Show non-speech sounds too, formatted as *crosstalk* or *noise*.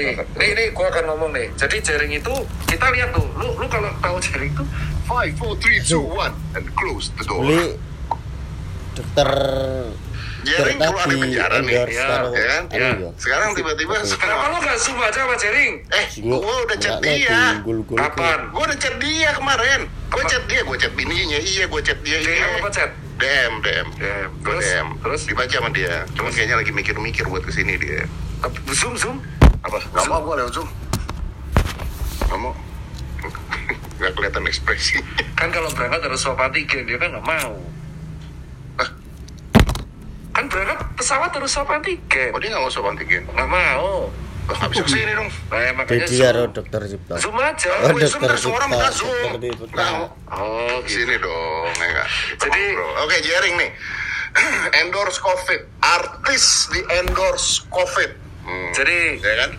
nih, nih, nih, gua akan ngomong nih. Jadi jaring itu kita lihat tuh. Lu, lu kalau tahu jaring itu Five, four, three, two, one, and close the door. beli dokter Jering dokter keluar dari penjara nih, ya, ya kan? Ya. ya. Sekarang tiba-tiba Kenapa sekarang lu gak zoom aja sama jaring? eh gua udah chat dia. Kapan? Gua udah chat dia kemarin. Gua chat dia, gua chat bininya. Iya, gua chat dia. Iya. apa chat? DM, DM. DM. Gua Terus? DM. Terus? dibaca sama dia. Cuman kayaknya lagi mikir-mikir buat ke sini dia. Apa- Zoom, zoom. Apa? Gak mau gua lewat Zoom. Gak mau. Gak kelihatan ekspresi. *laughs* Kan kalau berangkat harus swab antigen, dia kan nggak mau. Hah? Kan berangkat pesawat harus swab antigen. Oh dia gak mau swab antigen? Nggak mau. Gak bisa ke sini dong. Nah, ya, makanya Jadi zoom. dokter Cipta. Zoom aja. Oh, Wih, dokter Cipta, minta Zoom. dokter Cipta. Nggak mau. Oh, gitu. Sini dong, ya nggak? Jadi-. Oke, Jering nih. *clears throat* endorse COVID. Artis di endorse COVID. Hmm. Jadi ya kan?